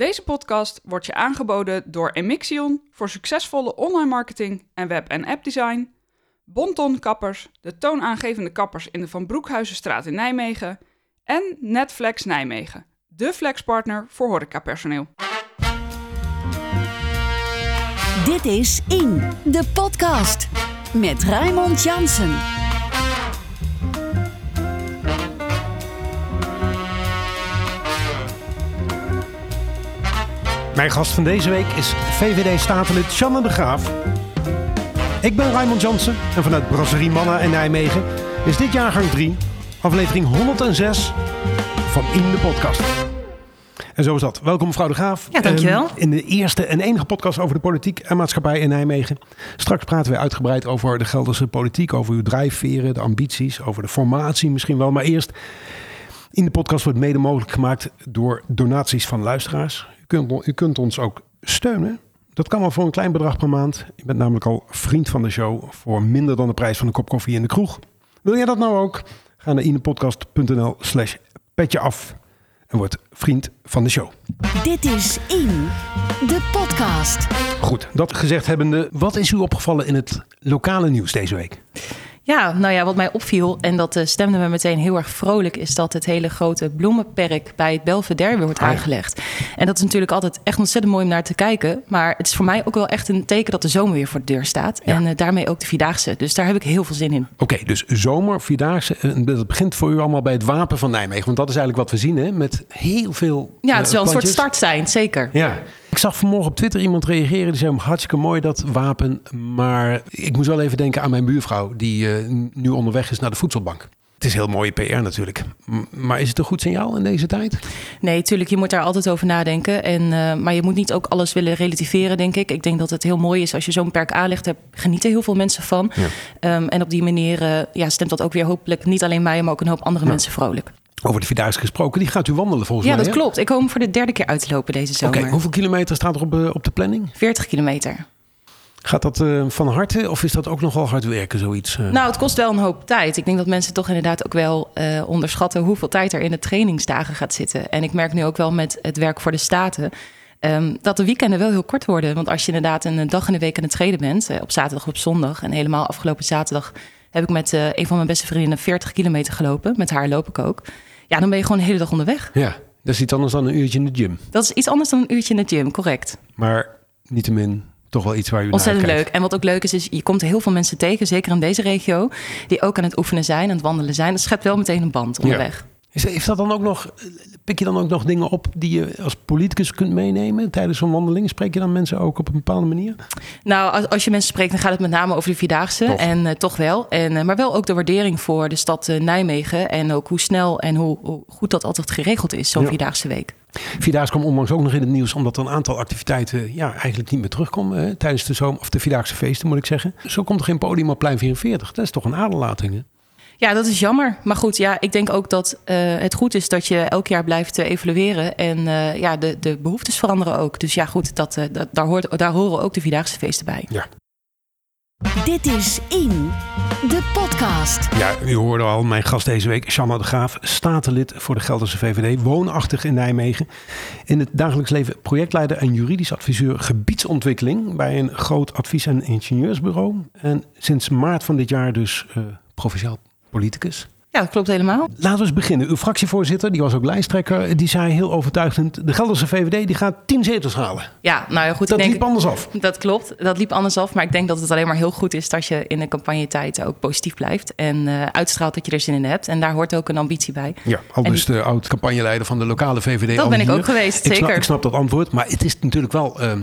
Deze podcast wordt je aangeboden door Emixion voor succesvolle online marketing en web- en appdesign, Bonton Kappers, de toonaangevende kappers in de Van Broekhuizenstraat in Nijmegen en Netflex Nijmegen, de flexpartner voor horecapersoneel. Dit is In, de podcast. Met Raymond Jansen. Mijn gast van deze week is VVD-statenlid Shanna de Graaf. Ik ben Raymond Jansen en vanuit Brasserie Manna in Nijmegen is dit jaargang 3, aflevering 106 van In de Podcast. En zo is dat. Welkom mevrouw de Graaf. Ja, dankjewel. Ehm, in de eerste en enige podcast over de politiek en maatschappij in Nijmegen. Straks praten we uitgebreid over de Gelderse politiek, over uw drijfveren, de ambities, over de formatie misschien wel. Maar eerst, in de podcast wordt mede mogelijk gemaakt door donaties van luisteraars. U kunt, u kunt ons ook steunen. Dat kan wel voor een klein bedrag per maand. Je bent namelijk al vriend van de show voor minder dan de prijs van een kop koffie in de kroeg. Wil jij dat nou ook? Ga naar inepodcast.nl slash petje af en word vriend van de show. Dit is In, de podcast. Goed, dat gezegd hebbende, wat is u opgevallen in het lokale nieuws deze week? Ja, nou ja, wat mij opviel, en dat uh, stemde me meteen heel erg vrolijk, is dat het hele grote bloemenperk bij het Belvedere weer wordt Ah, ja. aangelegd. En dat is natuurlijk altijd echt ontzettend mooi om naar te kijken. Maar het is voor mij ook wel echt een teken dat de zomer weer voor de deur staat. Ja. En eh, daarmee ook de Vierdaagse. Dus daar heb ik heel veel zin in. Oké, dus zomer, Vierdaagse, eh, dat begint voor u allemaal bij het Wapen van Nijmegen. Want dat is eigenlijk wat we zien, hè? Met heel veel Ja, het is wel een eh, soort plantjes. startsein, zeker. Ja. Ik zag vanmorgen op Twitter iemand reageren. Die zei, hartstikke mooi dat wapen. Maar ik moest wel even denken aan mijn buurvrouw... die eh, nu onderweg is naar de voedselbank. Het is heel mooie PR natuurlijk. Maar is het een goed signaal in deze tijd? Nee, tuurlijk, je moet daar altijd over nadenken. En, eh, maar je moet niet ook alles willen relativeren, denk ik. Ik denk dat het heel mooi is als je zo'n perk aanlegt. Daar genieten heel veel mensen van. Ja. Ehm, en op die manier eh, ja, stemt dat ook weer hopelijk niet alleen mij... maar ook een hoop andere mensen vrolijk. Over de Vierdaagse gesproken. Die gaat u wandelen volgens Ja, mij, dat hè? klopt. Ik hem voor de derde keer uit te lopen deze Oké, zomer. hoeveel kilometer staat er op, eh, op de planning? 40 kilometer. Gaat dat eh, van harte of is dat ook nogal hard werken, zoiets? eh? Nou, het kost wel een hoop tijd. Ik denk dat mensen toch inderdaad ook wel onderschatten hoeveel tijd er in de trainingsdagen gaat zitten. En ik merk nu ook wel met het werk voor de Staten. ehm, dat de weekenden wel heel kort worden. Want als je inderdaad een dag in de week aan het trainen bent, op zaterdag of op zondag. En helemaal afgelopen zaterdag heb ik met eh, een van mijn beste vriendinnen 40 kilometer gelopen. Met haar loop ik ook. Ja, dan ben je gewoon de hele dag onderweg. Ja, dat is iets anders dan een uurtje in de gym. Dat is iets anders dan een uurtje in de gym, correct. Maar niettemin toch wel iets waar naar Ontzettend leuk. En wat ook leuk is, is je komt heel veel mensen tegen, zeker in deze regio, die ook aan het oefenen zijn, aan het wandelen zijn. Dat schept wel meteen een band onderweg. Is, heeft dat dan ook nog, pik je dan ook nog dingen op die je als politicus kunt meenemen tijdens zo'n wandeling? Spreek je dan mensen ook op een bepaalde manier? Nou, als, als je mensen spreekt, dan gaat het met name over de Vierdaagse. En eh, toch wel. En, eh, maar wel ook de waardering voor de stad eh, Nijmegen. En ook hoe snel en hoe, hoe goed dat altijd geregeld is, zo'n Ja. Vierdaagse week. Vierdaagse kwam onlangs ook nog in het nieuws, omdat er een aantal activiteiten ja, eigenlijk niet meer terugkomen tijdens de zomer, of de Vierdaagse feesten moet ik zeggen. Zo komt er geen podium op plein 44. Dat is toch een aderlating. Hè? Ja, dat is jammer. Maar goed, ja, ik denk ook dat eh, het goed is dat je elk jaar blijft eh, evalueren. En eh, ja, de, de behoeftes veranderen ook. Dus ja, goed, dat, eh, dat, daar, hoort, daar horen ook de Vierdaagse feesten bij. Ja. Dit is In, de podcast. Ja, u hoorde al mijn gast deze week, Shanna de Graaf, statenlid voor de Gelderse VVD, woonachtig in Nijmegen. In het dagelijks leven projectleider en juridisch adviseur gebiedsontwikkeling bij een groot advies- en ingenieursbureau. En sinds maart van dit jaar dus eh, provinciaal politicus. Ja, dat klopt helemaal. Laten we eens beginnen. Uw fractievoorzitter, die was ook lijsttrekker, die zei heel overtuigend, de Gelderse VVD die gaat tien zetels halen. Ja, nou ja, goed. Dat ik denk, liep anders af. Dat klopt, dat liep anders af. Maar ik denk dat het alleen maar heel goed is dat je in de campagnetijd ook positief blijft. En eh, uitstraalt dat je er zin in hebt. En daar hoort ook een ambitie bij. Ja, al dus de oud-campagneleider van de lokale VVD. Dat al ben ik hier. ook geweest, Ik snap, zeker. ik snap dat antwoord, maar het is natuurlijk wel ehm,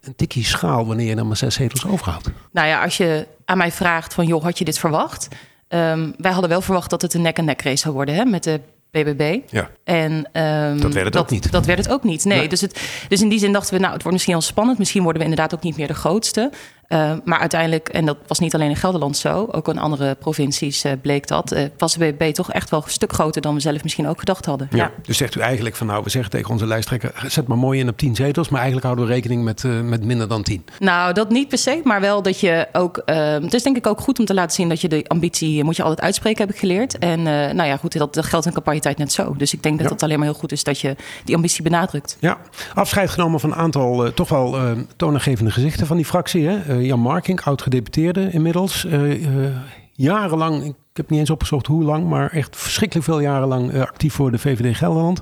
een tikkie schaal wanneer je dan maar zes zetels overhoudt. Nou ja, als je aan mij vraagt van, joh, had je dit verwacht? Ehm, wij hadden wel verwacht dat het een nek-en-nek race zou worden hè, met de BBB. Ja. En, ehm, Dat werd het ook niet. Dat werd het ook niet, nee. Nee. Dus, het, dus in die zin dachten we, nou, het wordt misschien al spannend. Misschien worden we inderdaad ook niet meer de grootste. Uh, maar uiteindelijk, en dat was niet alleen in Gelderland zo, ook in andere provincies uh, bleek dat, uh, was de BBB toch echt wel een stuk groter dan we zelf misschien ook gedacht hadden. Ja, ja. Dus zegt u eigenlijk van nou, we zeggen tegen onze lijsttrekker, zet maar mooi in op 10 zetels, maar eigenlijk houden we rekening met, met minder dan 10. Nou, dat niet per se, maar wel dat je ook, ehm, het is denk ik ook goed om te laten zien dat je de ambitie moet je altijd uitspreken, heb ik geleerd. En nou ja, goed, dat, dat geldt in campagnetijd net zo. Dus ik denk dat ja. het alleen maar heel goed is dat je die ambitie benadrukt. Ja, afscheid genomen van een aantal toch wel toonaangevende gezichten van die fractie. Hè? Jan Marking, oud-gedeputeerde inmiddels. Uh, uh, jarenlang, ik heb niet eens opgezocht hoe lang, maar echt verschrikkelijk veel jaren lang uh, actief voor de VVD Gelderland.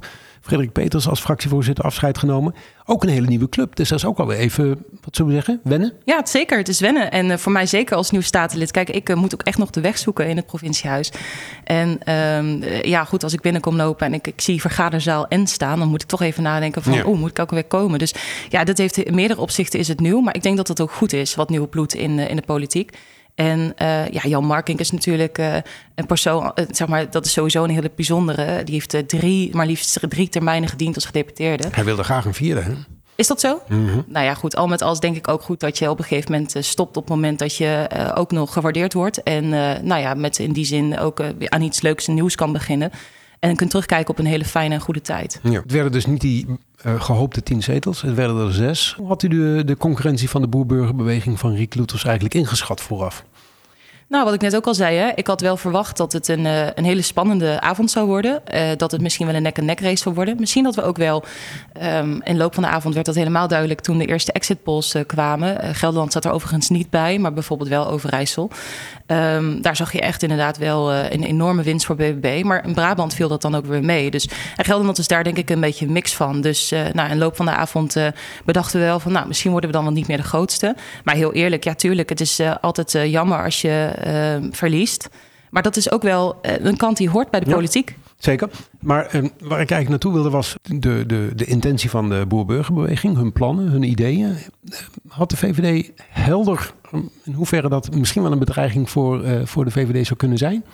Frederik Peters als fractievoorzitter afscheid genomen. Ook een hele nieuwe club. Dus dat is ook alweer even, wat zullen we zeggen, wennen? Ja, het zeker. Het is wennen. En uh, voor mij zeker als nieuw statenlid. Kijk, ik uh, moet ook echt nog de weg zoeken in het provinciehuis. En uh, ja, goed, als ik binnenkom lopen en ik, ik zie vergaderzaal en staan... dan moet ik toch even nadenken van, ja. oh, moet ik ook weer komen? Dus ja, dat heeft in meerdere opzichten is het nieuw. Maar ik denk dat het ook goed is, wat nieuwe bloed in, in de politiek. En uh, ja, Jan Markink is natuurlijk uh, een persoon, uh, zeg maar, dat is sowieso een hele bijzondere. Die heeft drie, maar liefst drie termijnen gediend als gedeputeerde. Hij wilde graag een vierde, hè? Is dat zo? Mm -hmm. Nou ja, goed. Al met alles denk ik ook goed dat je op een gegeven moment stopt op het moment dat je ook nog gewaardeerd wordt. En nou ja, met in die zin ook aan iets leuks en nieuws kan beginnen. En kunt terugkijken op een hele fijne en goede tijd. Ja, het werden dus niet die gehoopte tien zetels, het werden er zes. Hoe had u de, concurrentie van de boerburgerbeweging van Riek Loeters eigenlijk ingeschat vooraf? Nou, wat ik net ook al zei, hè, ik had wel verwacht dat het een, uh, een hele spannende avond zou worden. Uh, dat het misschien wel een nek-en-nek race zou worden. Misschien dat we ook wel, um, in de loop van de avond werd dat helemaal duidelijk toen de eerste exit polls uh, kwamen. Gelderland zat er overigens niet bij, maar bijvoorbeeld wel Overijssel. Um, daar zag je echt inderdaad wel een enorme winst voor BBB. Maar in Brabant viel dat dan ook weer mee. Dus en Gelderland is daar denk ik een beetje een mix van. Dus nou, in de loop van de avond bedachten we wel van, nou, misschien worden we dan wel niet meer de grootste. Maar heel eerlijk, ja, tuurlijk, het is altijd jammer als je verliest. Maar dat is ook wel uh, een kant die hoort bij de ja, politiek. Zeker. Maar uh, waar ik eigenlijk naartoe wilde was de, de, de intentie van de boer-burgerbeweging, hun plannen, hun ideeën. Had de VVD helder in hoeverre dat misschien wel een bedreiging voor, uh, voor de VVD zou kunnen zijn?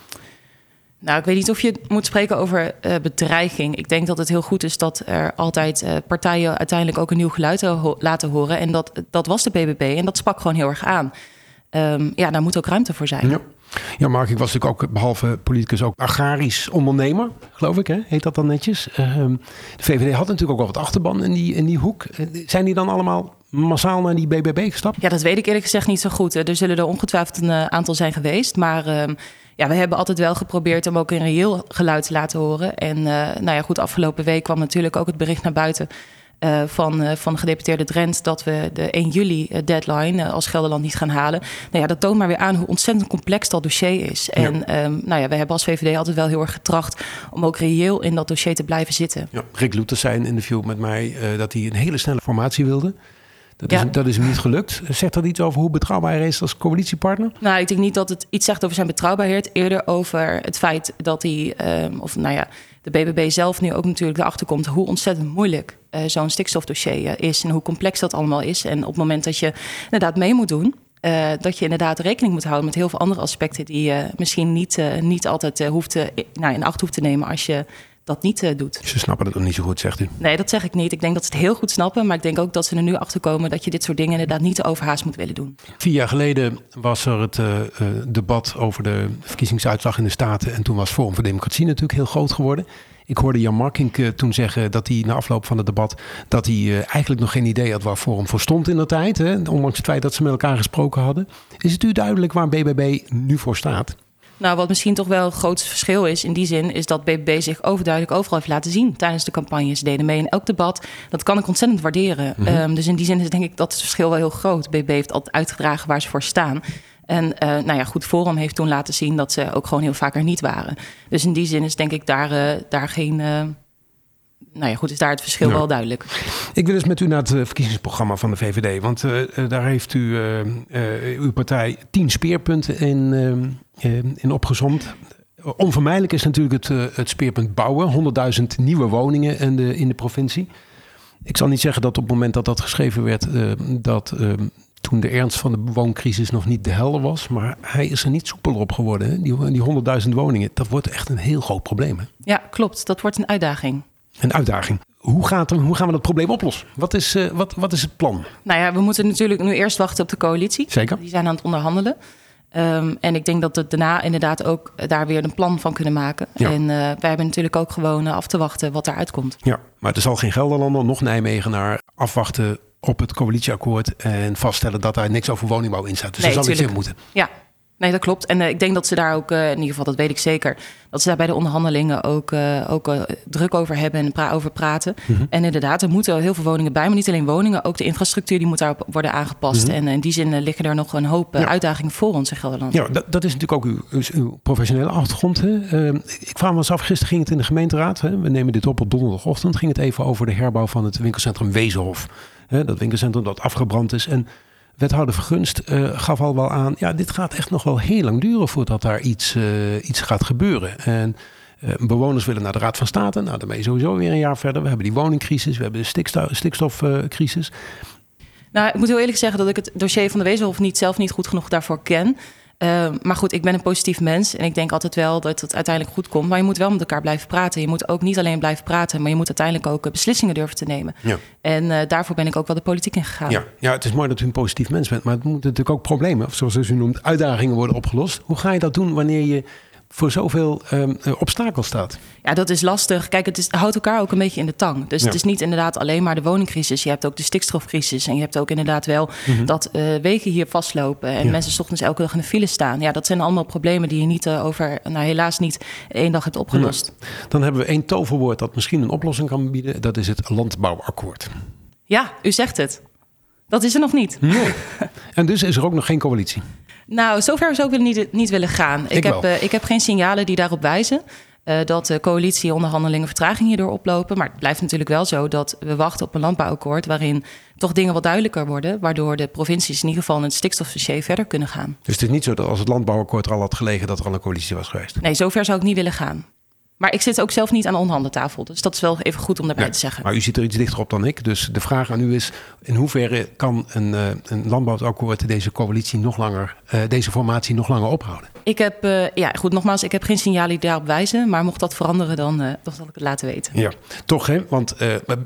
Nou, ik weet niet of je moet spreken over uh, bedreiging. Ik denk dat het heel goed is dat er altijd uh, partijen uiteindelijk ook een nieuw geluid ho laten horen. En dat, dat was de BBB en dat sprak gewoon heel erg aan. Um, ja, daar moet ook ruimte voor zijn. Ja. Ja, Mark, ik was natuurlijk ook behalve politicus ook agrarisch ondernemer, geloof ik, hè? heet dat dan netjes. Uh, de VVD had natuurlijk ook wel wat achterban in die, in die hoek. Zijn die dan allemaal massaal naar die BBB gestapt? Ja, dat weet ik eerlijk gezegd niet zo goed. Er zullen er ongetwijfeld een uh, aantal zijn geweest, maar... Uh, ja, we hebben altijd wel geprobeerd om ook een reëel geluid te laten horen. En nou ja, goed, afgelopen week kwam natuurlijk ook het bericht naar buiten uh, van, uh, van gedeputeerde Drent dat we de 1 juli uh, deadline uh, als Gelderland niet gaan halen. Nou ja, dat toont maar weer aan hoe ontzettend complex dat dossier is. Ja. En um, nou ja, we hebben als VVD altijd wel heel erg getracht om ook reëel in dat dossier te blijven zitten. Ja, Rick Loeters zei in een interview met mij dat hij een hele snelle formatie wilde. Dat is, dat is hem niet gelukt. Zegt dat iets over hoe betrouwbaar hij is als coalitiepartner? Nou, ik denk niet dat het iets zegt over zijn betrouwbaarheid. Eerder over het feit dat hij, um, of nou ja, de BBB zelf nu ook natuurlijk erachter komt hoe ontzettend moeilijk uh, zo'n stikstofdossier is en hoe complex dat allemaal is. En op het moment dat je inderdaad mee moet doen, uh, dat je inderdaad rekening moet houden met heel veel andere aspecten die je misschien niet, niet altijd hoeft te, nou, in acht hoeft te nemen als je dat niet uh, doet. Ze snappen het nog niet zo goed, zegt u? Nee, dat zeg ik niet. Ik denk dat ze het heel goed snappen. Maar ik denk ook dat ze er nu achter komen dat je dit soort dingen inderdaad niet te overhaast moet willen doen. Vier jaar geleden was er het uh, debat over de verkiezingsuitslag in de Staten. En toen was Forum voor Democratie natuurlijk heel groot geworden. Ik hoorde Jan Markink uh, toen zeggen dat hij na afloop van het debat... dat hij uh, eigenlijk nog geen idee had waar Forum voor stond in de tijd. Hè, ondanks het feit dat ze met elkaar gesproken hadden. Is het u duidelijk waar BBB nu voor staat? Nou, wat misschien toch wel het grootste verschil is in die zin, is dat BBB zich overduidelijk overal heeft laten zien tijdens de campagne. Ze deden mee in elk debat. Dat kan ik ontzettend waarderen. Mm -hmm. um, dus in die zin is denk ik dat het verschil wel heel groot. BBB heeft altijd uitgedragen waar ze voor staan. En uh, nou ja, goed, Forum heeft toen laten zien dat ze ook gewoon heel vaak er niet waren. Dus in die zin is denk ik daar, uh, daar geen. Uh, nou ja, goed, is daar het verschil wel duidelijk. Ik wil eens met u naar het verkiezingsprogramma van de VVD. Want uh, daar heeft u uh, uh, uw partij tien speerpunten in, in opgezomd. Onvermijdelijk is natuurlijk het, het speerpunt bouwen. 100.000 nieuwe woningen in de, in de provincie. Ik zal niet zeggen dat op het moment dat dat geschreven werd... dat toen de ernst van de wooncrisis nog niet de helder was. Maar hij is er niet soepeler op geworden. Hè? Die, die 100.000 woningen, dat wordt echt een heel groot probleem. Hè? Ja, klopt. Dat wordt een uitdaging. Een uitdaging. hoe, gaat, er- hoe gaan we dat probleem oplossen? Wat is, eh, wat, wat is het plan? Nou ja, we moeten natuurlijk nu eerst wachten op de coalitie. Zeker. Die zijn aan het onderhandelen. Ehm, en ik denk dat we daarna inderdaad ook daar weer een plan van kunnen maken. Ja. En eh, wij hebben natuurlijk ook gewoon eh, af te wachten wat daaruit komt. Ja, maar er zal geen Gelderlander, nog Nijmegenaar afwachten op het coalitieakkoord en vaststellen dat daar niks over woningbouw in staat. Dus Nee, daar zal iets in moeten. Ja, nee, dat klopt. En eh, ik denk dat ze daar ook, eh, in ieder geval dat weet ik zeker, dat ze daar bij de onderhandelingen ook, eh, ook druk over hebben en pra over praten. Mhm. En inderdaad, er moeten heel veel woningen bij, maar niet alleen woningen, ook de infrastructuur die moet daarop worden aangepast. En in die zin liggen er nog een hoop Mhm. Ja. uitdagingen voor ons in Gelderland. Ja, dat, dat is natuurlijk ook uw, professionele achtergrond. Hè? Eh, ik vraag me eens af, gisteren ging het in de gemeenteraad. Hè? We nemen dit op op donderdagochtend. Ging het even over de herbouw van het winkelcentrum Wezenhof. Hè? Dat winkelcentrum dat afgebrand is. En wethouder Vergunst eh, gaf al wel aan... ja, dit gaat echt nog wel heel lang duren voordat daar iets, eh, iets gaat gebeuren. En eh, bewoners willen naar de Raad van State. Nou, je sowieso weer een jaar verder. We hebben die woningcrisis, we hebben de stiksto- stikstofcrisis. Nou, ik moet heel eerlijk zeggen dat ik het dossier van de Wezenhof niet, zelf niet goed genoeg daarvoor ken. Eh, maar goed, ik ben een positief mens en ik denk altijd wel dat het uiteindelijk goed komt. Maar je moet wel met elkaar blijven praten. Je moet ook niet alleen blijven praten, maar je moet uiteindelijk ook eh, beslissingen durven te nemen. Ja. En eh, daarvoor ben ik ook wel de politiek ingegaan. Ja, ja, het is mooi dat u een positief mens bent, maar het moeten natuurlijk ook problemen, of zoals u noemt, uitdagingen worden opgelost. Hoe ga je dat doen wanneer je voor zoveel ehm, eh, obstakels staat? Ja, dat is lastig. Kijk, het is, houdt elkaar ook een beetje in de tang. Dus Ja. het is niet inderdaad alleen maar de woningcrisis. Je hebt ook de stikstofcrisis. En je hebt ook inderdaad wel dat eh, wegen hier vastlopen. En Mhm. Ja. mensen 's ochtends elke dag in de file staan. Ja, dat zijn allemaal problemen die je niet eh, over, nou helaas niet één dag hebt opgelost. Dan hebben we één toverwoord dat misschien een oplossing kan bieden. Dat is het landbouwakkoord. Ja, u zegt het. Dat is er nog niet. En dus is er ook nog geen coalitie. Nou, zover zou ik niet, niet willen gaan. Ik, Ik heb, eh, ik heb geen signalen die daarop wijzen. eh, dat de coalitieonderhandelingen vertraging hierdoor oplopen. Maar het blijft natuurlijk wel zo dat we wachten op een landbouwakkoord... waarin toch dingen wat duidelijker worden... waardoor de provincies in ieder geval in het stikstofdossier verder kunnen gaan. Dus het is niet zo dat als het landbouwakkoord er al had gelegen, dat er al een coalitie was geweest. Nee, zover zou ik niet willen gaan. Maar ik zit ook zelf niet aan de onderhandeltafel. Dus dat is wel even goed om daarbij te zeggen. Maar u zit er iets dichter op dan ik. Dus de vraag aan u is: in hoeverre kan een, eh, een landbouwakkoord deze coalitie nog langer, eh, deze formatie nog langer ophouden? Ik heb, eh, ja goed, nogmaals, ik heb geen signalen die daarop wijzen. Maar mocht dat veranderen, dan, dan zal ik het laten weten. Ja, toch hè? Want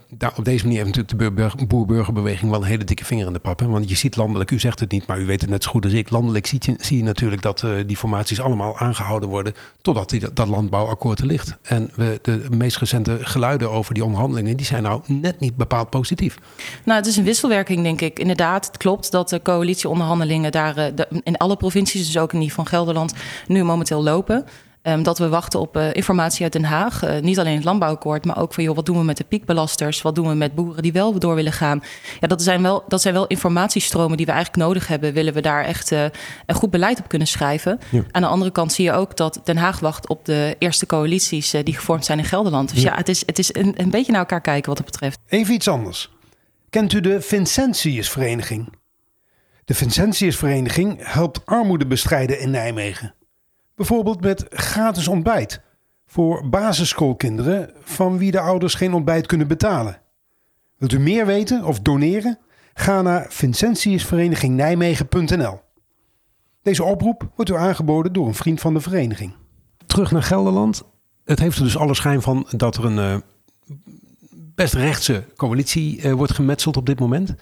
daar, op deze manier heeft natuurlijk de boer- boer-burgerbeweging wel een hele dikke vinger in de pap. Hè? Want je ziet landelijk, u zegt het niet, maar u weet het net zo goed als ik. Landelijk zie je, zie je natuurlijk dat die formaties allemaal aangehouden worden totdat die, dat landbouwakkoord er ligt. En we, de meest recente geluiden over die onderhandelingen, die zijn nou net niet bepaald positief. Nou, het is een wisselwerking, denk ik. Inderdaad, het klopt dat de coalitieonderhandelingen daar eh, in alle provincies, dus ook in die van Gelderland, nu momenteel lopen. Ehm, dat we wachten op eh, informatie uit Den Haag. Eh, niet alleen het landbouwakkoord, maar ook van joh, wat doen we met de piekbelasters? Wat doen we met boeren die wel door willen gaan? Ja, dat zijn wel, dat zijn wel informatiestromen die we eigenlijk nodig hebben. Willen we daar echt eh, een goed beleid op kunnen schrijven? Ja. Aan de andere kant zie je ook dat Den Haag wacht op de eerste coalities die gevormd zijn in Gelderland. Dus ja, het is, het is een, een beetje naar elkaar kijken wat dat betreft. Even iets anders. Kent u de Vincentiusvereniging? De Vincentiusvereniging helpt armoede bestrijden in Nijmegen. Bijvoorbeeld met gratis ontbijt voor basisschoolkinderen van wie de ouders geen ontbijt kunnen betalen. Wilt u meer weten of doneren? Ga naar vincentiusverenigingnijmegen.nl. Deze oproep wordt u aangeboden door een vriend van de vereniging. Terug naar Gelderland. Het heeft er dus alle schijn van dat er een eh, best rechtse coalitie eh, wordt gemetseld op dit moment.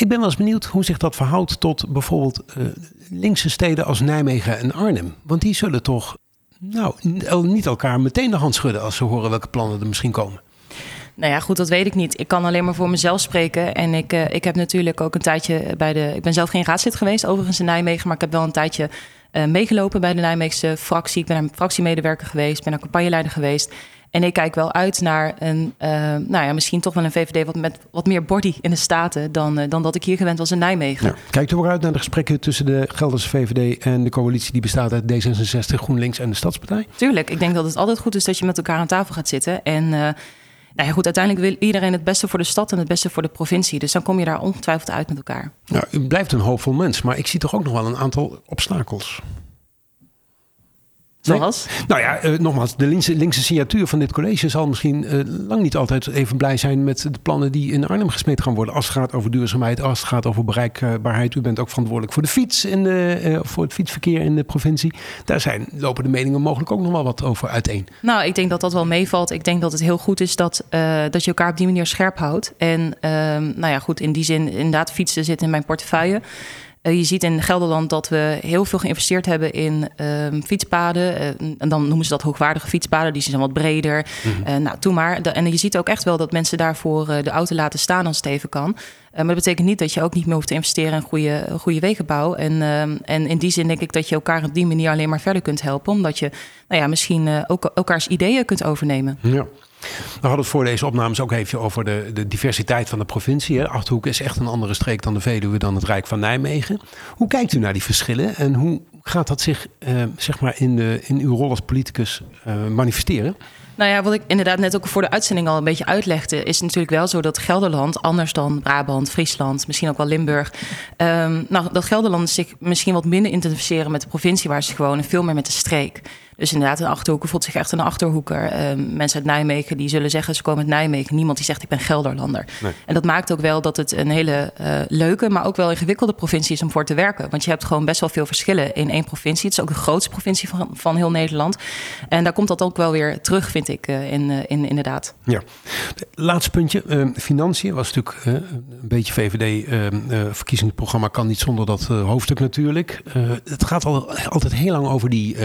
Ik ben wel eens benieuwd hoe zich dat verhoudt tot bijvoorbeeld eh, linkse steden als Nijmegen en Arnhem. Want die zullen toch nou, niet elkaar meteen de hand schudden als ze horen welke plannen er misschien komen. Nou ja, goed, dat weet ik niet. Ik kan alleen maar voor mezelf spreken. En ik, eh, ik heb natuurlijk ook een tijdje bij de. Ik ben zelf geen raadslid geweest, overigens in Nijmegen. Maar ik heb wel een tijdje eh, meegelopen bij de Nijmeegse fractie. Ik ben een fractiemedewerker geweest, ben een campagneleider geweest. En ik kijk wel uit naar een, eh, nou ja, misschien toch wel een VVD wat met wat meer body in de Staten dan, eh, dan dat ik hier gewend was in Nijmegen. Ja. Kijkt u ook uit naar de gesprekken tussen de Gelderse VVD en de coalitie die bestaat uit D66, GroenLinks en de Stadspartij? Tuurlijk, ik denk dat het altijd goed is dat je met elkaar aan tafel gaat zitten. En eh, nou ja, goed, uiteindelijk wil iedereen het beste voor de stad en het beste voor de provincie. Dus dan kom je daar ongetwijfeld uit met elkaar. Nou, u blijft een hoopvol mens, maar ik zie toch ook nog wel een aantal obstakels. Zoals? Nou ja, uh, nogmaals, de linkse, linkse signatuur van dit college zal misschien uh, lang niet altijd even blij zijn met de plannen die in Arnhem gesmeed gaan worden. Als het gaat over duurzaamheid, als het gaat over bereikbaarheid. U bent ook verantwoordelijk voor de fiets in de, uh, voor het fietsverkeer in de provincie. Daar zijn, lopen de meningen mogelijk ook nog wel wat over uiteen. Nou, ik denk dat dat wel meevalt. Ik denk dat het heel goed is dat, dat je elkaar op die manier scherp houdt. En ehm, nou ja, goed, in die zin, inderdaad, fietsen zit in mijn portefeuille. Uh, je ziet in Gelderland dat we heel veel geïnvesteerd hebben in uh, fietspaden. Uh, en dan noemen ze dat hoogwaardige fietspaden. Die zijn wat breder. Mm -hmm. nou, toen maar. en je ziet ook echt wel dat mensen daarvoor de auto laten staan als het even kan. maar dat betekent niet dat je ook niet meer hoeft te investeren in goede, goede wegenbouw. En, ehm, en in die zin denk ik dat je elkaar op die manier alleen maar verder kunt helpen. Omdat je nou ja, misschien ook elkaars ideeën kunt overnemen. Ja. We hadden het voor deze opnames ook even over de, de diversiteit van de provincie. Hè. Achterhoek is echt een andere streek dan de Veluwe, dan het Rijk van Nijmegen. Hoe kijkt u naar die verschillen en hoe gaat dat zich eh, zeg maar in, de, in uw rol als politicus uh, manifesteren? Nou ja, wat ik inderdaad net ook voor de uitzending al een beetje uitlegde, is natuurlijk wel zo dat Gelderland, anders dan Brabant, Friesland, misschien ook wel Limburg, um, nou, dat Gelderland zich misschien wat minder identificeren met de provincie waar ze wonen, veel meer met de streek. Dus inderdaad, een achterhoeker voelt zich echt een achterhoeker. Uh, mensen uit Nijmegen die zullen zeggen ze komen uit Nijmegen. Niemand die zegt ik ben Gelderlander. Nee. En dat maakt ook wel dat het een hele uh, leuke, maar ook wel ingewikkelde provincie is om voor te werken. Want je hebt gewoon best wel veel verschillen in één provincie. Het is ook de grootste provincie van, van heel Nederland. En daar komt dat ook wel weer terug, vind ik, uh, in, in, inderdaad. Ja. Laatste puntje. Ehm, financiën was natuurlijk een beetje VVD-verkiezingsprogramma. Ehm, kan niet zonder dat hoofdstuk natuurlijk. het gaat al, altijd heel lang over die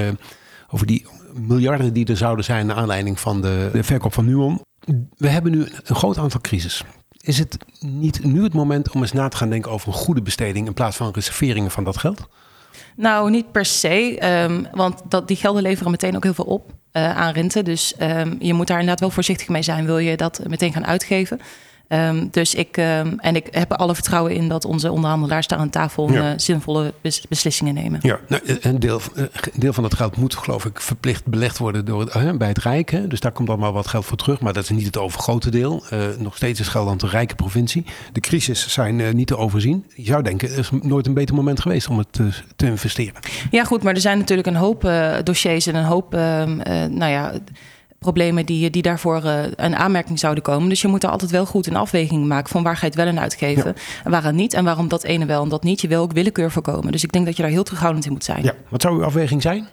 over die miljarden die er zouden zijn naar aanleiding van de, verkoop van Nuon. We hebben nu een groot aantal crisis. Is het niet nu het moment om eens na te gaan denken over een goede besteding in plaats van reserveringen van dat geld? Nou, niet per se, um, want dat, die gelden leveren meteen ook heel veel op uh, aan rente. Dus um, je moet daar inderdaad wel voorzichtig mee zijn, wil je dat meteen gaan uitgeven. Um, dus ik, um, en ik heb er alle vertrouwen in dat onze onderhandelaars daar aan tafel ja. uh, zinvolle bes beslissingen nemen. Ja, nou, een, deel, een deel van dat geld moet geloof ik verplicht belegd worden door, uh, bij het Rijk. Hè? Dus daar komt allemaal wat geld voor terug. Maar dat is niet het overgrote deel. Uh, nog steeds is Gelderland een rijke provincie. De crisis zijn niet te overzien. Je zou denken, er is nooit een beter moment geweest om het te investeren. Ja goed, maar er zijn natuurlijk een hoop dossiers en een hoop, ehm, nou ja problemen die, die daarvoor uh, een aanmerking zouden komen. Dus je moet er altijd wel goed een afweging maken van waar ga je het wel in uitgeven ja. en waar niet. En waarom dat ene wel en dat niet. Je wil ook willekeur voorkomen. Dus ik denk dat je daar heel terughoudend in moet zijn. Ja. Wat zou uw afweging zijn?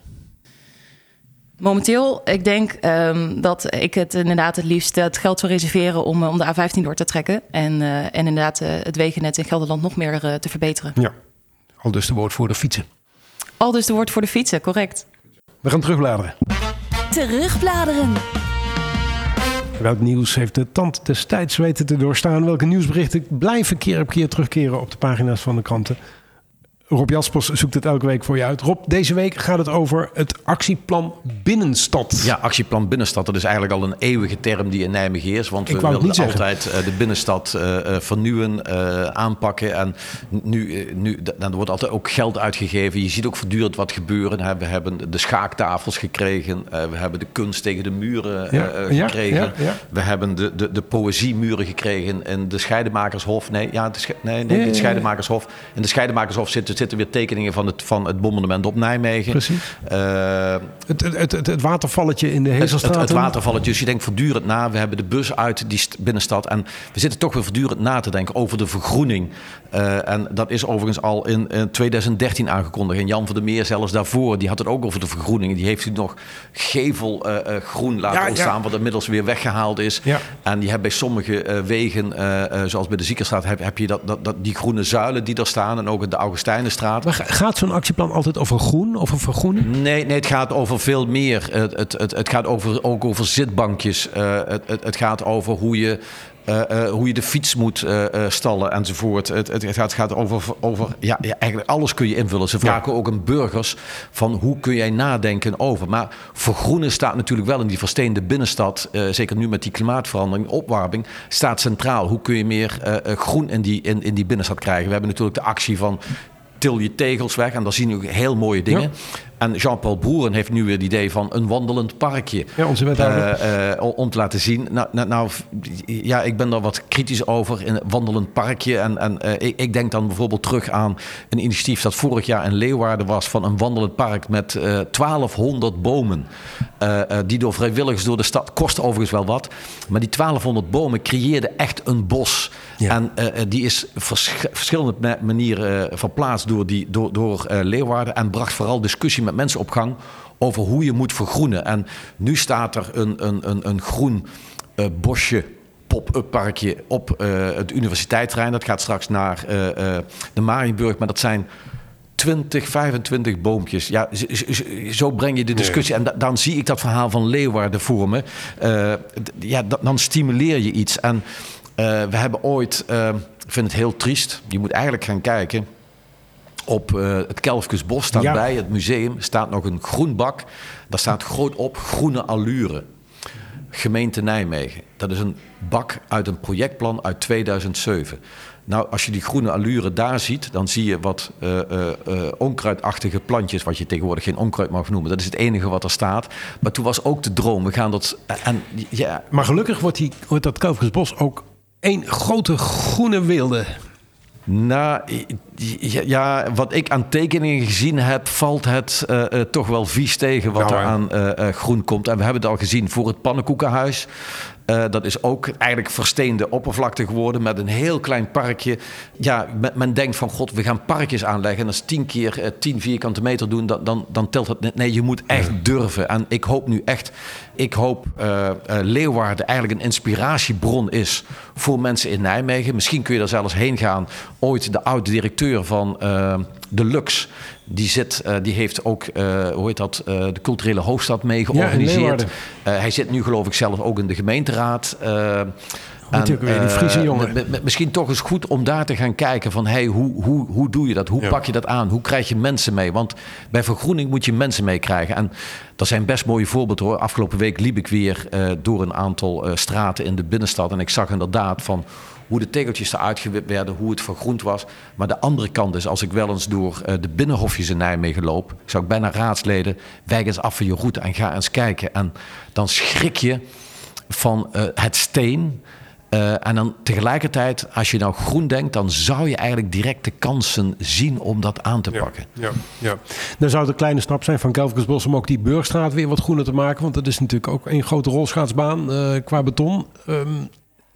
Momenteel, ik denk um, dat ik het inderdaad het liefst het geld zou reserveren om, om de A15 door te trekken. En, uh, en inderdaad uh, het wegennet in Gelderland nog meer uh, te verbeteren. Ja, al dus de woord voor de fietsen. Al dus de woord voor de fietsen, correct. We gaan terugbladeren. Terugbladeren. Welk nieuws heeft de tand destijds weten te doorstaan? Welke nieuwsberichten blijven keer op keer terugkeren op de pagina's van de kranten? Rob Jaspers zoekt het elke week voor je uit. Rob, deze week gaat het over het actieplan Binnenstad. Ja, actieplan Binnenstad. Dat is eigenlijk al een eeuwige term die in Nijmegen is. Want we wilden altijd uh, de binnenstad uh, uh, vernieuwen, aanpakken. En nu, nu dan wordt altijd ook geld uitgegeven. Je ziet ook voortdurend wat gebeuren. We hebben de schaaktafels gekregen. we hebben de kunst tegen de muren ja, gekregen. Ja, ja, we hebben de, de, de poëziemuren gekregen. En de Scheidemakershof. Nee, ja, de, nee, nee, het Scheidemakershof. In de Scheidemakershof zitten zitten weer tekeningen van het, van het bombardement op Nijmegen. Precies. Uh, het, het, het, het, watervalletje in de Hezelstraat. Het, het, watervalletje. Dus je denkt voortdurend na. We hebben de bus uit die binnenstad. En we zitten toch weer voortdurend na te denken over de vergroening. Uh, en dat is overigens al in, in 2013 aangekondigd. En Jan van der Meer zelfs daarvoor, die had het ook over de vergroening. Die heeft u nog gevelgroen uh, laten ja, ontstaan, ja. wat inmiddels weer weggehaald is. Ja. En die hebben bij sommige wegen, zoals bij de Ziekenstraat, heb, heb je dat, dat, dat, die groene zuilen die er staan. En ook de Augustijnen Straat. Maar gaat zo'n actieplan altijd over groen, over vergroening? Nee, nee het gaat over veel meer. Het, het, het, het gaat over, ook over zitbankjes. Uh, het, het, het gaat over hoe je uh, uh, hoe je de fiets moet uh, stallen enzovoort. Het, het, het gaat, gaat over, over ja, ja, eigenlijk alles kun je invullen. Ze vragen ja. ook aan burgers van hoe kun jij nadenken over. Maar vergroenen staat natuurlijk wel in die versteende binnenstad, zeker nu met die klimaatverandering, opwarming, staat centraal. Hoe kun je meer groen in die, in, in die binnenstad krijgen? We hebben natuurlijk de actie van til je tegels weg en dan zien we heel mooie dingen. En Jean-Paul Broeren heeft nu weer het idee van een wandelend parkje. Ja, onze wethouder. eh, eh, om te laten zien. Nou, nou, nou, ja, ik ben daar wat kritisch over. In een wandelend parkje. En, en eh, ik, ik denk dan bijvoorbeeld terug aan een initiatief dat vorig jaar in Leeuwarden was. Van een wandelend park met eh 1200 bomen. die door vrijwilligers door de stad. Kost overigens wel wat. Maar die 1200 bomen creëerden echt een bos. Ja. En die is vers- verschillende ma- manieren verplaatst door, die, door, door Leeuwarden. En bracht vooral discussie met mensen op gang over hoe je moet vergroenen. En nu staat er een, een, een, een groen eh, bosje pop-up parkje op eh, het universiteitsterrein. Dat gaat straks naar eh, de Marienburg. Maar dat zijn 20, 25 boompjes. Ja, zo breng je de discussie. En da- dan zie ik dat verhaal van Leeuwarden voor me. Ja, da- dan stimuleer je iets. En we hebben ooit, ik vind het heel triest. Je moet eigenlijk gaan kijken. Op eh, het Kelfkesbos staat Ja. bij het museum staat nog een groen bak. Daar staat groot op groene allure. Gemeente Nijmegen. Dat is een bak uit een projectplan uit 2007. Nou, als je die groene allure daar ziet, dan zie je wat eh, eh, onkruidachtige plantjes, wat je tegenwoordig geen onkruid mag noemen. Dat is het enige wat er staat. Maar toen was ook de droom, we gaan dat. En ja, Maar gelukkig wordt, die, wordt dat Kelfkesbos ook één grote groene wilde. Nou, ja, wat ik aan tekeningen gezien heb, valt het eh, eh, toch wel vies tegen wat Nou, er aan eh, groen komt. En we hebben het al gezien voor het pannenkoekenhuis. Eh, dat is ook eigenlijk versteende oppervlakte geworden met een heel klein parkje. Ja, men, men denkt van god, we gaan parkjes aanleggen. En als 10 keer eh, 10 vierkante meter doen, dan, dan, dan telt het net. Nee, je moet echt durven. En ik hoop nu echt, ik hoop eh, Leeuwarden eigenlijk een inspiratiebron is voor mensen in Nijmegen. Misschien kun je daar zelfs heen gaan. Ooit de oude directeur van de Lux. Die, zit, eh, die heeft ook, eh, hoe heet dat, eh, de culturele hoofdstad mee georganiseerd. Eh, hij zit nu geloof ik zelf ook in de gemeenteraad. weer, die Friese jongen? Misschien toch eens goed om daar te gaan kijken van... Hey, hoe, hoe, hoe doe je dat? Hoe Ja. pak je dat aan? Hoe krijg je mensen mee? Want bij vergroening moet je mensen meekrijgen. En dat zijn best mooie voorbeelden hoor. Afgelopen week liep ik weer eh, door een aantal eh, straten in de binnenstad... en ik zag inderdaad van hoe de tegeltjes eruit gewipt werden... hoe het vergroend was. Maar de andere kant is, als ik wel eens door eh, de binnenhofjes in Nijmegen loop... zou ik bijna raadsleden, wijk eens af van je route en ga eens kijken. En dan schrik je van eh, het steen... Eh, en dan tegelijkertijd, als je nou groen denkt, dan zou je eigenlijk direct de kansen zien om dat aan te pakken. Ja, ja. Dan zou het een kleine stap zijn van Kelfkesbos om ook die Burgstraat weer wat groener te maken. Want dat is natuurlijk ook een grote rolschaatsbaan eh, qua beton. Ehm,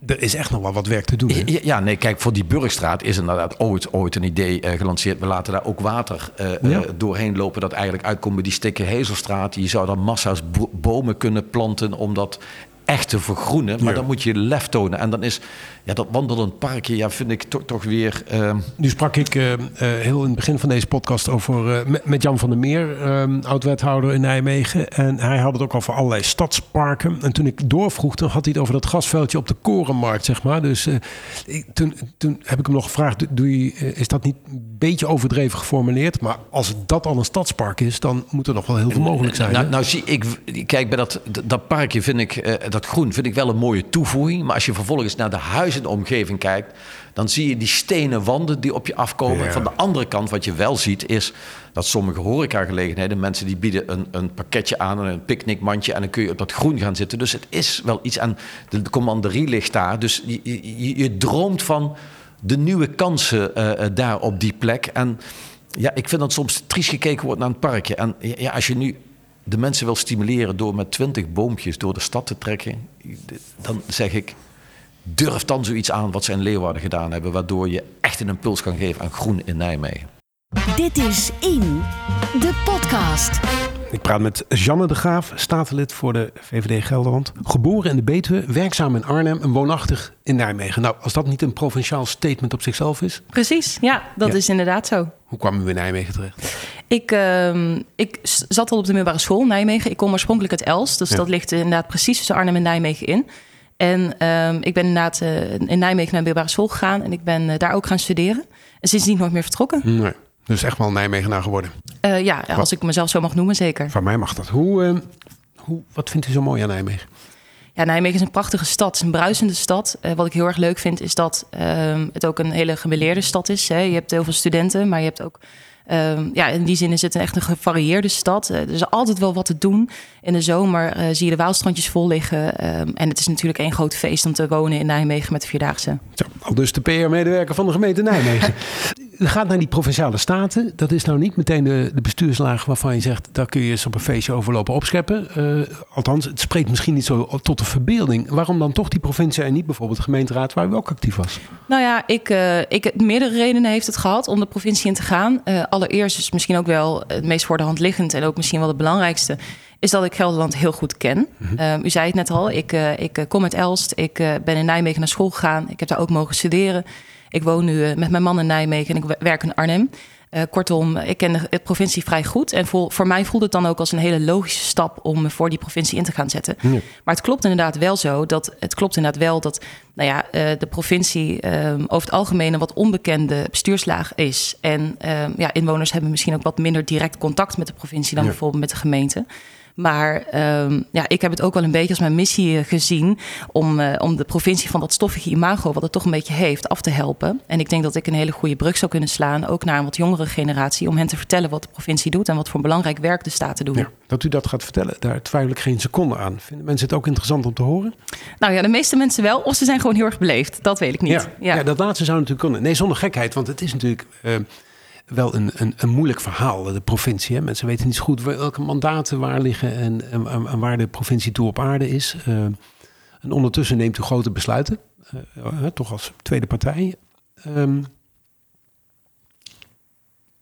er is echt nog wel wat werk te doen. hè? Ja, nee, kijk, voor die Burgstraat is inderdaad ooit, ooit een idee eh, gelanceerd. We laten daar ook water eh, Ja. eh, doorheen lopen dat eigenlijk uitkomt bij die stikke Hezelstraat. Je zou daar massa's bo- bomen kunnen planten om dat echt te vergroenen. Maar Ja. dan moet je lef tonen. En dan is ja, dat wandelend parkje, ja, vind ik toch, toch weer... eh, Nu sprak ik eh, eh, heel in het begin van deze podcast over, eh, met, Jan van der Meer, eh, oud-wethouder in Nijmegen. En hij had het ook over allerlei stadsparken. En toen ik doorvroeg, dan had hij het over dat grasveldje op de Korenmarkt, zeg maar. Dus ik, toen, toen heb ik hem nog gevraagd, doe- je, is dat niet een beetje overdreven geformuleerd? Maar als dat al een stadspark is, dan moet er nog wel heel veel mogelijk zijn. Nou, nou zie ik, kijk, bij dat, dat parkje vind ik, dat groen vind ik wel een mooie toevoeging. Maar als je vervolgens naar de huizen in de omgeving kijkt, dan zie je die stenen wanden die op je afkomen. Ja. Van de andere kant, wat je wel ziet, is dat sommige horecagelegenheden, mensen die bieden een, een pakketje aan, een picknickmandje, en dan kun je op dat groen gaan zitten. Dus het is wel iets. En de, de commanderie ligt daar. Dus je, je, je droomt van de nieuwe kansen eh, eh, daar op die plek. En ja, ik vind dat soms triest gekeken wordt naar een parkje. En ja, als je nu de mensen wil stimuleren door met twintig boompjes door de stad te trekken, dan zeg ik, durf dan zoiets aan wat ze in Leeuwarden gedaan hebben, waardoor je echt een impuls kan geven aan groen in Nijmegen. Dit is In, de podcast. Ik praat met Janne de Graaf, statenlid voor de VVD Gelderland. Geboren in de Betuwe, werkzaam in Arnhem en woonachtig in Nijmegen. Nou, als dat niet een provinciaal statement op zichzelf is, Precies, ja, dat Ja. is inderdaad zo. hoe kwam u in Nijmegen terecht? Ik, ehm, ik zat al op de middelbare school in Nijmegen. Ik kom oorspronkelijk uit Els, dus Ja. dat ligt inderdaad precies tussen Arnhem en Nijmegen in. En ehm, ik ben inderdaad eh, in Nijmegen naar de middelbare school gegaan en ik ben eh, daar ook gaan studeren. En sindsdien nooit meer vertrokken. Nee. Dus echt wel Nijmegenaar geworden. Eh, ja, als ik mezelf zo mag noemen, zeker. Van mij mag dat. Hoe, eh, hoe, wat vindt u zo mooi aan Nijmegen? Ja, Nijmegen is een prachtige stad, het is een bruisende stad. Wat ik heel erg leuk vind, is dat ehm, het ook een hele gemeleerde stad is. Hè. Je hebt heel veel studenten, maar je hebt ook Ehm, ja, in die zin is het echt een gevarieerde stad. er is altijd wel wat te doen. In de zomer zie je de Waalstrandjes vol liggen. Ehm, en het is natuurlijk één groot feest om te wonen in Nijmegen met de Vierdaagse. Zo, al dus de PR-medewerker van de gemeente Nijmegen. U gaat naar die provinciale staten. Dat is nou niet meteen de, de bestuurslaag waarvan je zegt... daar kun je eens op een feestje overlopen opscheppen. Uh, althans, het spreekt misschien niet zo tot de verbeelding. Waarom dan toch die provincie en niet bijvoorbeeld de gemeenteraad... waar u ook actief was? Nou ja, ik, uh, ik, meerdere redenen heeft het gehad om de provincie in te gaan. Uh, allereerst is misschien ook wel het meest voor de hand liggend... en ook misschien wel het belangrijkste is dat ik Gelderland heel goed ken. Mm -hmm. u zei het net al, ik, uh, ik kom uit Elst. Ik ben in Nijmegen naar school gegaan. Ik heb daar ook mogen studeren. Ik woon nu uh, met mijn man in Nijmegen en ik werk in Arnhem. Uh, kortom, ik ken de, de, provincie vrij goed. En voor, voor mij voelt het dan ook als een hele logische stap om me voor die provincie in te gaan zetten. Ja. Maar het klopt inderdaad wel zo dat het klopt inderdaad wel dat nou ja, uh, de provincie um, over het algemeen een wat onbekende bestuurslaag is. En um, ja, inwoners hebben misschien ook wat minder direct contact met de provincie dan ja. bijvoorbeeld met de gemeente. Maar um, ja, ik heb het ook wel een beetje als mijn missie gezien om, uh, om de provincie van dat stoffige imago, wat het toch een beetje heeft, af te helpen. En ik denk dat ik een hele goede brug zou kunnen slaan, ook naar een wat jongere generatie, om hen te vertellen wat de provincie doet en wat voor belangrijk werk de staten doen. Ja, dat u dat gaat vertellen, daar twijfel ik geen seconde aan. Vinden mensen het ook interessant om te horen? Nou ja, de meeste mensen wel, of ze zijn gewoon heel erg beleefd. Dat weet ik niet. Ja, ja. ja dat laatste zou natuurlijk kunnen. Nee, zonder gekheid, want het is natuurlijk. Uh, wel een, een, een moeilijk verhaal, de provincie. Hè? Mensen weten niet zo goed welke mandaten waar liggen en, en, waar de provincie toe op aarde is. Uh, en ondertussen neemt u grote besluiten, uh, toch als tweede partij. Um,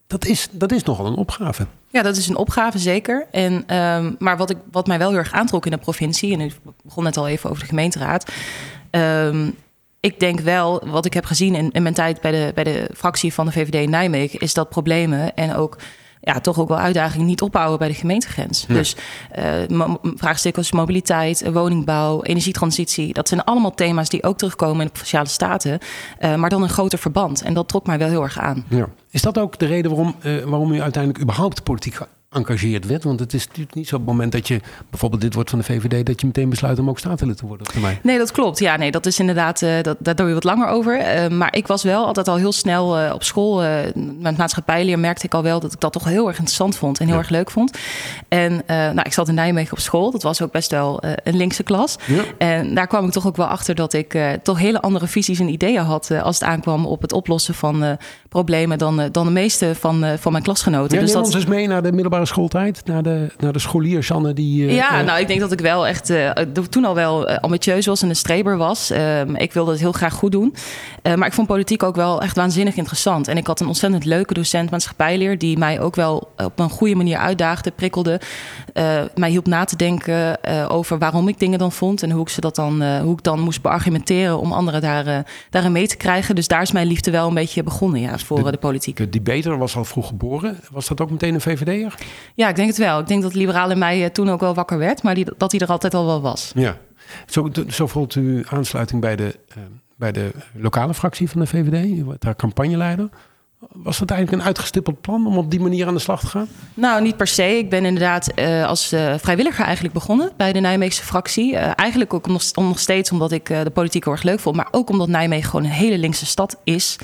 dat, is, dat is nogal een opgave. Ja, dat is een opgave, zeker. En, um, maar wat, ik, wat mij wel heel erg aantrok in de provincie, en ik begon net al even over de gemeenteraad. Um, ik denk wel, wat ik heb gezien in, in, mijn tijd bij de, bij de fractie van de VVD in Nijmegen, is dat problemen en ook ja, toch ook wel uitdagingen niet ophouden bij de gemeentegrens. Ja. Dus uh, vraagstukken als mobiliteit, woningbouw, energietransitie, dat zijn allemaal thema's die ook terugkomen in de provinciale staten, uh, maar dan een groter verband. En dat trok mij wel heel erg aan. Ja. Is dat ook de reden waarom, uh, waarom u uiteindelijk überhaupt politiek engageerd werd. Want het is natuurlijk niet zo op het moment dat je bijvoorbeeld dit wordt van de VVD, dat je meteen besluit om ook statenlid te worden op termijn. Nee, dat klopt. Ja, nee, dat is inderdaad, uh, dat, daar doe je wat langer over. Uh, maar ik was wel altijd al heel snel uh, op school. met maatschappijleer merkte ik al wel dat ik dat toch heel erg interessant vond en heel ja. erg leuk vond. En nou, ik zat in Nijmegen op school. Dat was ook best wel een linkse klas. Ja. En daar kwam ik toch ook wel achter dat ik toch hele andere visies en ideeën had als het aankwam op het oplossen van problemen dan, dan de meeste van, van mijn klasgenoten. Ja, dus dat ons eens mee naar de middelbare schooltijd? Naar de, naar de scholier, Sanne? Die, uh, ja, uh, nou, ik denk dat ik wel echt uh, toen al wel ambitieus was en een streber was. Ehm, ik wilde het heel graag goed doen. maar ik vond politiek ook wel echt waanzinnig interessant. En ik had een ontzettend leuke docent maatschappijleer... die mij ook wel op een goede manier uitdaagde, prikkelde. mij hielp na te denken over waarom ik dingen dan vond... en hoe ik, ze dat dan, hoe ik dan moest beargumenteren om anderen daar, daarin mee te krijgen. Dus daar is mijn liefde wel een beetje begonnen ja, voor de, de politiek. De debater was al vroeg geboren. Was dat ook meteen een VVD'er? Ja, ik denk het wel. Ik denk dat liberaal in mij toen ook wel wakker werd, maar die, dat hij er altijd al wel was. Ja, zo, zo voelt u aansluiting bij de, uh, bij de lokale fractie van de VVD, daar campagneleider. Was dat eigenlijk een uitgestippeld plan om op die manier aan de slag te gaan? Nou, niet per se. Ik ben inderdaad uh, als uh, vrijwilliger eigenlijk begonnen bij de Nijmeegse fractie. Uh, eigenlijk ook nog, nog, steeds omdat ik de politiek heel erg leuk vond. Maar ook omdat Nijmegen gewoon een hele linkse stad is.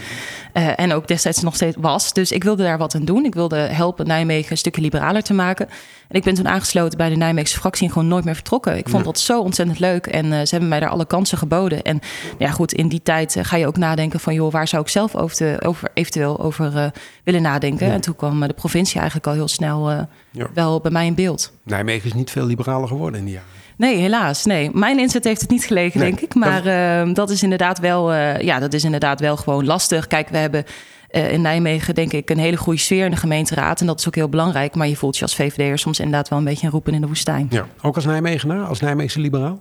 en ook destijds nog steeds was. Dus ik wilde daar wat aan doen. Ik wilde helpen Nijmegen een stukje liberaler te maken. En ik ben toen aangesloten bij de Nijmeegse fractie en gewoon nooit meer vertrokken. Ik vond dat zo ontzettend leuk. En ze hebben mij daar alle kansen geboden. En ja, goed, in die tijd ga je ook nadenken van... joh, waar zou ik zelf over, te, over eventueel over uh, willen nadenken. Ja. En toen kwam de provincie eigenlijk al heel snel uh, ja. wel bij mij in beeld. Nijmegen is niet veel liberaler geworden in die jaren. Nee, helaas. Nee. Mijn inzet heeft het niet gelegen, nee. denk ik. Maar dat... Uh, dat is inderdaad wel, ja, dat is inderdaad wel gewoon lastig. Kijk, we hebben in Nijmegen denk ik een hele goede sfeer in de gemeenteraad. En dat is ook heel belangrijk. Maar je voelt je als VVD'er soms inderdaad wel een beetje een roepen in de woestijn. Ja, ook als Nijmegenaar, als Nijmeegse liberaal?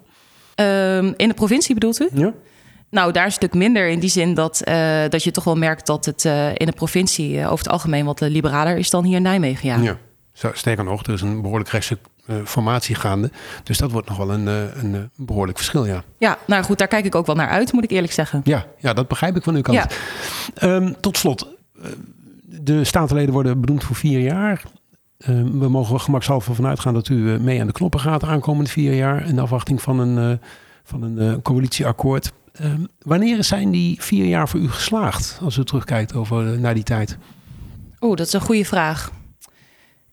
Um, in de provincie bedoelt u? Ja. Nou, daar een stuk minder in die zin dat, uh, dat je toch wel merkt dat het uh, in de provincie uh, over het algemeen wat liberaler is dan hier in Nijmegen. Ja, ja. Sterker nog, er is een behoorlijk rechtse formatie gaande. Dus dat wordt nog wel een, een behoorlijk verschil, ja. Ja, nou goed, daar kijk ik ook wel naar uit, moet ik eerlijk zeggen. Ja, ja dat begrijp ik van uw kant. Ja. Um, tot slot, de statenleden worden benoemd voor vier jaar. Um, we mogen gemakshalve vanuit gaan dat u mee aan de knoppen gaat aankomende vier jaar... in afwachting van een, van een coalitieakkoord. Um, wanneer zijn die vier jaar voor u geslaagd, als u terugkijkt over, uh, naar die tijd? Oeh, dat is een goede vraag.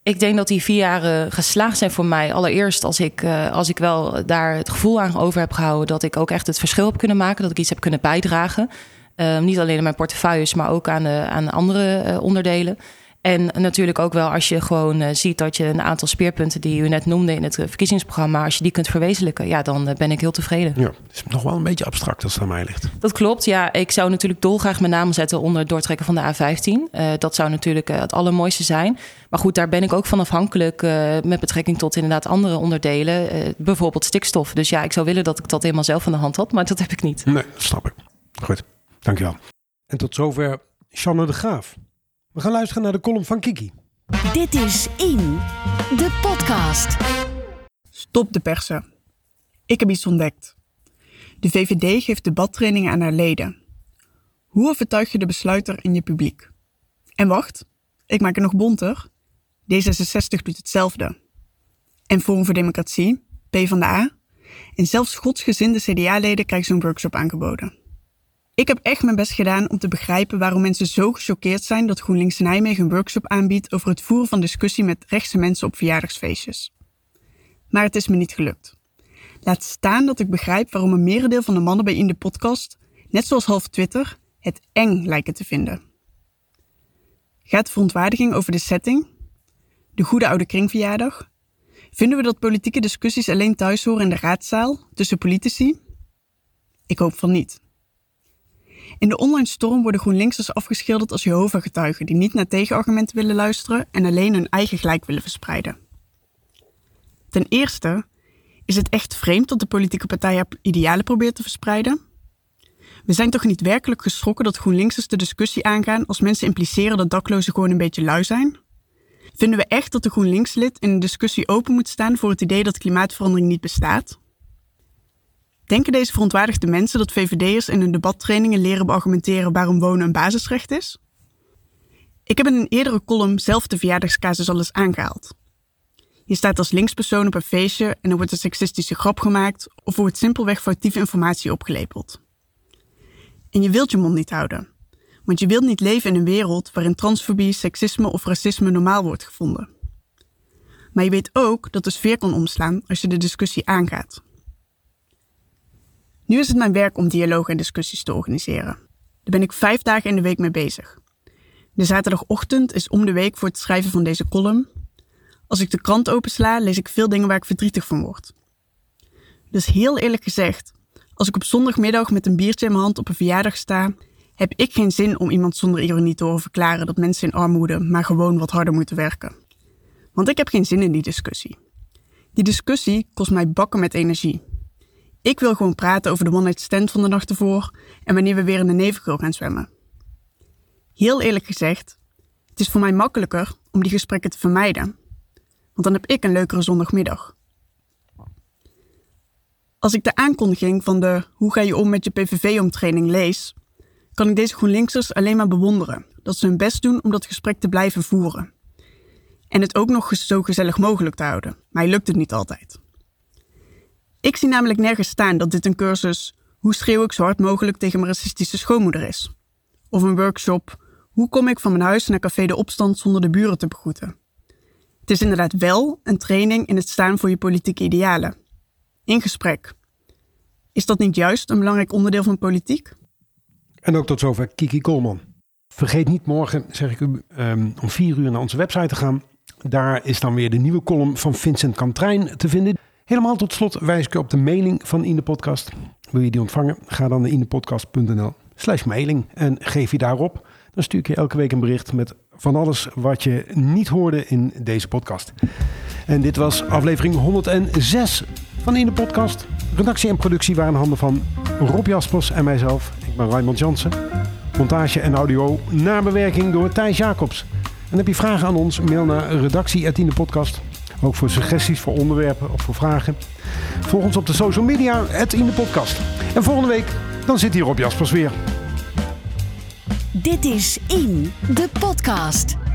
Ik denk dat die vier jaren geslaagd zijn voor mij. Allereerst als ik, uh, als ik wel daar het gevoel aan over heb gehouden... dat ik ook echt het verschil heb kunnen maken. Dat ik iets heb kunnen bijdragen. Uh, niet alleen in mijn portefeuilles, maar ook aan, de, aan andere onderdelen. En natuurlijk ook wel als je gewoon uh, ziet dat je een aantal speerpunten die u net noemde in het verkiezingsprogramma, als je die kunt verwezenlijken, ja, dan uh, ben ik heel tevreden. Ja, het is nog wel een beetje abstract als het aan mij ligt. Dat klopt, ja. Ik zou natuurlijk dolgraag mijn naam zetten onder het doortrekken van de A15. Uh, dat zou natuurlijk het allermooiste zijn. Maar goed, daar ben ik ook van afhankelijk met betrekking tot inderdaad andere onderdelen, bijvoorbeeld stikstof. Dus ja, ik zou willen dat ik dat helemaal zelf aan de hand had, maar dat heb ik niet. Nee, dat snap ik. Goed, dankjewel. En tot zover Shanne de Graaf. We gaan luisteren naar de column van Kiki. Dit is In, de podcast. Stop de persen. Ik heb iets ontdekt. De VVD geeft debattrainingen aan haar leden. Hoe overtuig je de besluiter in je publiek? En wacht, ik maak het nog bonter. D66 doet hetzelfde. En Forum voor Democratie, PvdA en zelfs godsgezinde CDA-leden krijgen zo'n workshop aangeboden. Ik heb echt mijn best gedaan om te begrijpen waarom mensen zo gechoqueerd zijn dat GroenLinks Nijmegen een workshop aanbiedt over het voeren van discussie met rechtse mensen op verjaardagsfeestjes. Maar het is me niet gelukt. Laat staan dat ik begrijp waarom een merendeel van de mannen bij in de podcast, net zoals half Twitter, het eng lijken te vinden. Gaat verontwaardiging over de setting? De goede oude kringverjaardag? Vinden we dat politieke discussies alleen thuis horen in de raadzaal, tussen politici? Ik hoop van niet. In de online storm worden GroenLinksers afgeschilderd als Jehovah-getuigen die niet naar tegenargumenten willen luisteren en alleen hun eigen gelijk willen verspreiden. Ten eerste is het echt vreemd dat de politieke partij haar idealen probeert te verspreiden. We zijn toch niet werkelijk geschrokken dat GroenLinksers de discussie aangaan als mensen impliceren dat daklozen gewoon een beetje lui zijn? Vinden we echt dat de GroenLinks-lid in een discussie open moet staan voor het idee dat klimaatverandering niet bestaat? Denken deze verontwaardigde mensen dat VVD'ers in hun debattrainingen leren beargumenteren waarom wonen een basisrecht is? Ik heb in een eerdere column zelf de verjaardagscasus al eens aangehaald. Je staat als linkspersoon op een feestje en er wordt een seksistische grap gemaakt of wordt simpelweg foutieve informatie opgelepeld. En je wilt je mond niet houden, want je wilt niet leven in een wereld waarin transfobie, seksisme of racisme normaal wordt gevonden. Maar je weet ook dat de sfeer kan omslaan als je de discussie aangaat. Nu is het mijn werk om dialoog en discussies te organiseren. Daar ben ik vijf dagen in de week mee bezig. De zaterdagochtend is om de week voor het schrijven van deze column. Als ik de krant opensla, lees ik veel dingen waar ik verdrietig van word. Dus heel eerlijk gezegd, als ik op zondagmiddag met een biertje in mijn hand op een verjaardag sta, heb ik geen zin om iemand zonder ironie te horen verklaren dat mensen in armoede maar gewoon wat harder moeten werken. Want ik heb geen zin in die discussie. Die discussie kost mij bakken met energie. Ik wil gewoon praten over de one-night stand van de nacht ervoor en wanneer we weer in de nevenkrul gaan zwemmen. Heel eerlijk gezegd, het is voor mij makkelijker om die gesprekken te vermijden. Want dan heb ik een leukere zondagmiddag. Als ik de aankondiging van de Hoe ga je om met je PVV-omtraining lees, kan ik deze GroenLinksers alleen maar bewonderen dat ze hun best doen om dat gesprek te blijven voeren. En het ook nog zo gezellig mogelijk te houden. Maar lukt het niet altijd. Ik zie namelijk nergens staan dat dit een cursus Hoe schreeuw ik zo hard mogelijk tegen mijn racistische schoonmoeder is. Of een workshop Hoe kom ik van mijn huis naar Café de Opstand zonder de buren te begroeten. Het is inderdaad wel een training in het staan voor je politieke idealen. In gesprek. Is dat niet juist een belangrijk onderdeel van politiek? En ook tot zover Kiki Koolman. Vergeet niet morgen, zeg ik u, um, om vier uur naar onze website te gaan. Daar is dan weer de nieuwe column van Vincent Kantrijn te vinden. Helemaal tot slot wijs ik je op de mailing van In de Podcast. Wil je die ontvangen? Ga dan naar indepodcast.nl slash mailing en geef je daarop. Dan stuur ik je elke week een bericht met van alles wat je niet hoorde in deze podcast. En dit was aflevering 106 van In de Podcast. Redactie en productie waren handen van Rob Jaspers en mijzelf. Ik ben Raymond Jansen. Montage en audio nabewerking door Thijs Jacobs. En heb je vragen aan ons, mail naar redactie.indepodcast. Ook voor suggesties, voor onderwerpen of voor vragen. Volg ons op de social media, het in de podcast. En volgende week, dan zit hier Rob Jaspers weer. Dit is In, de podcast.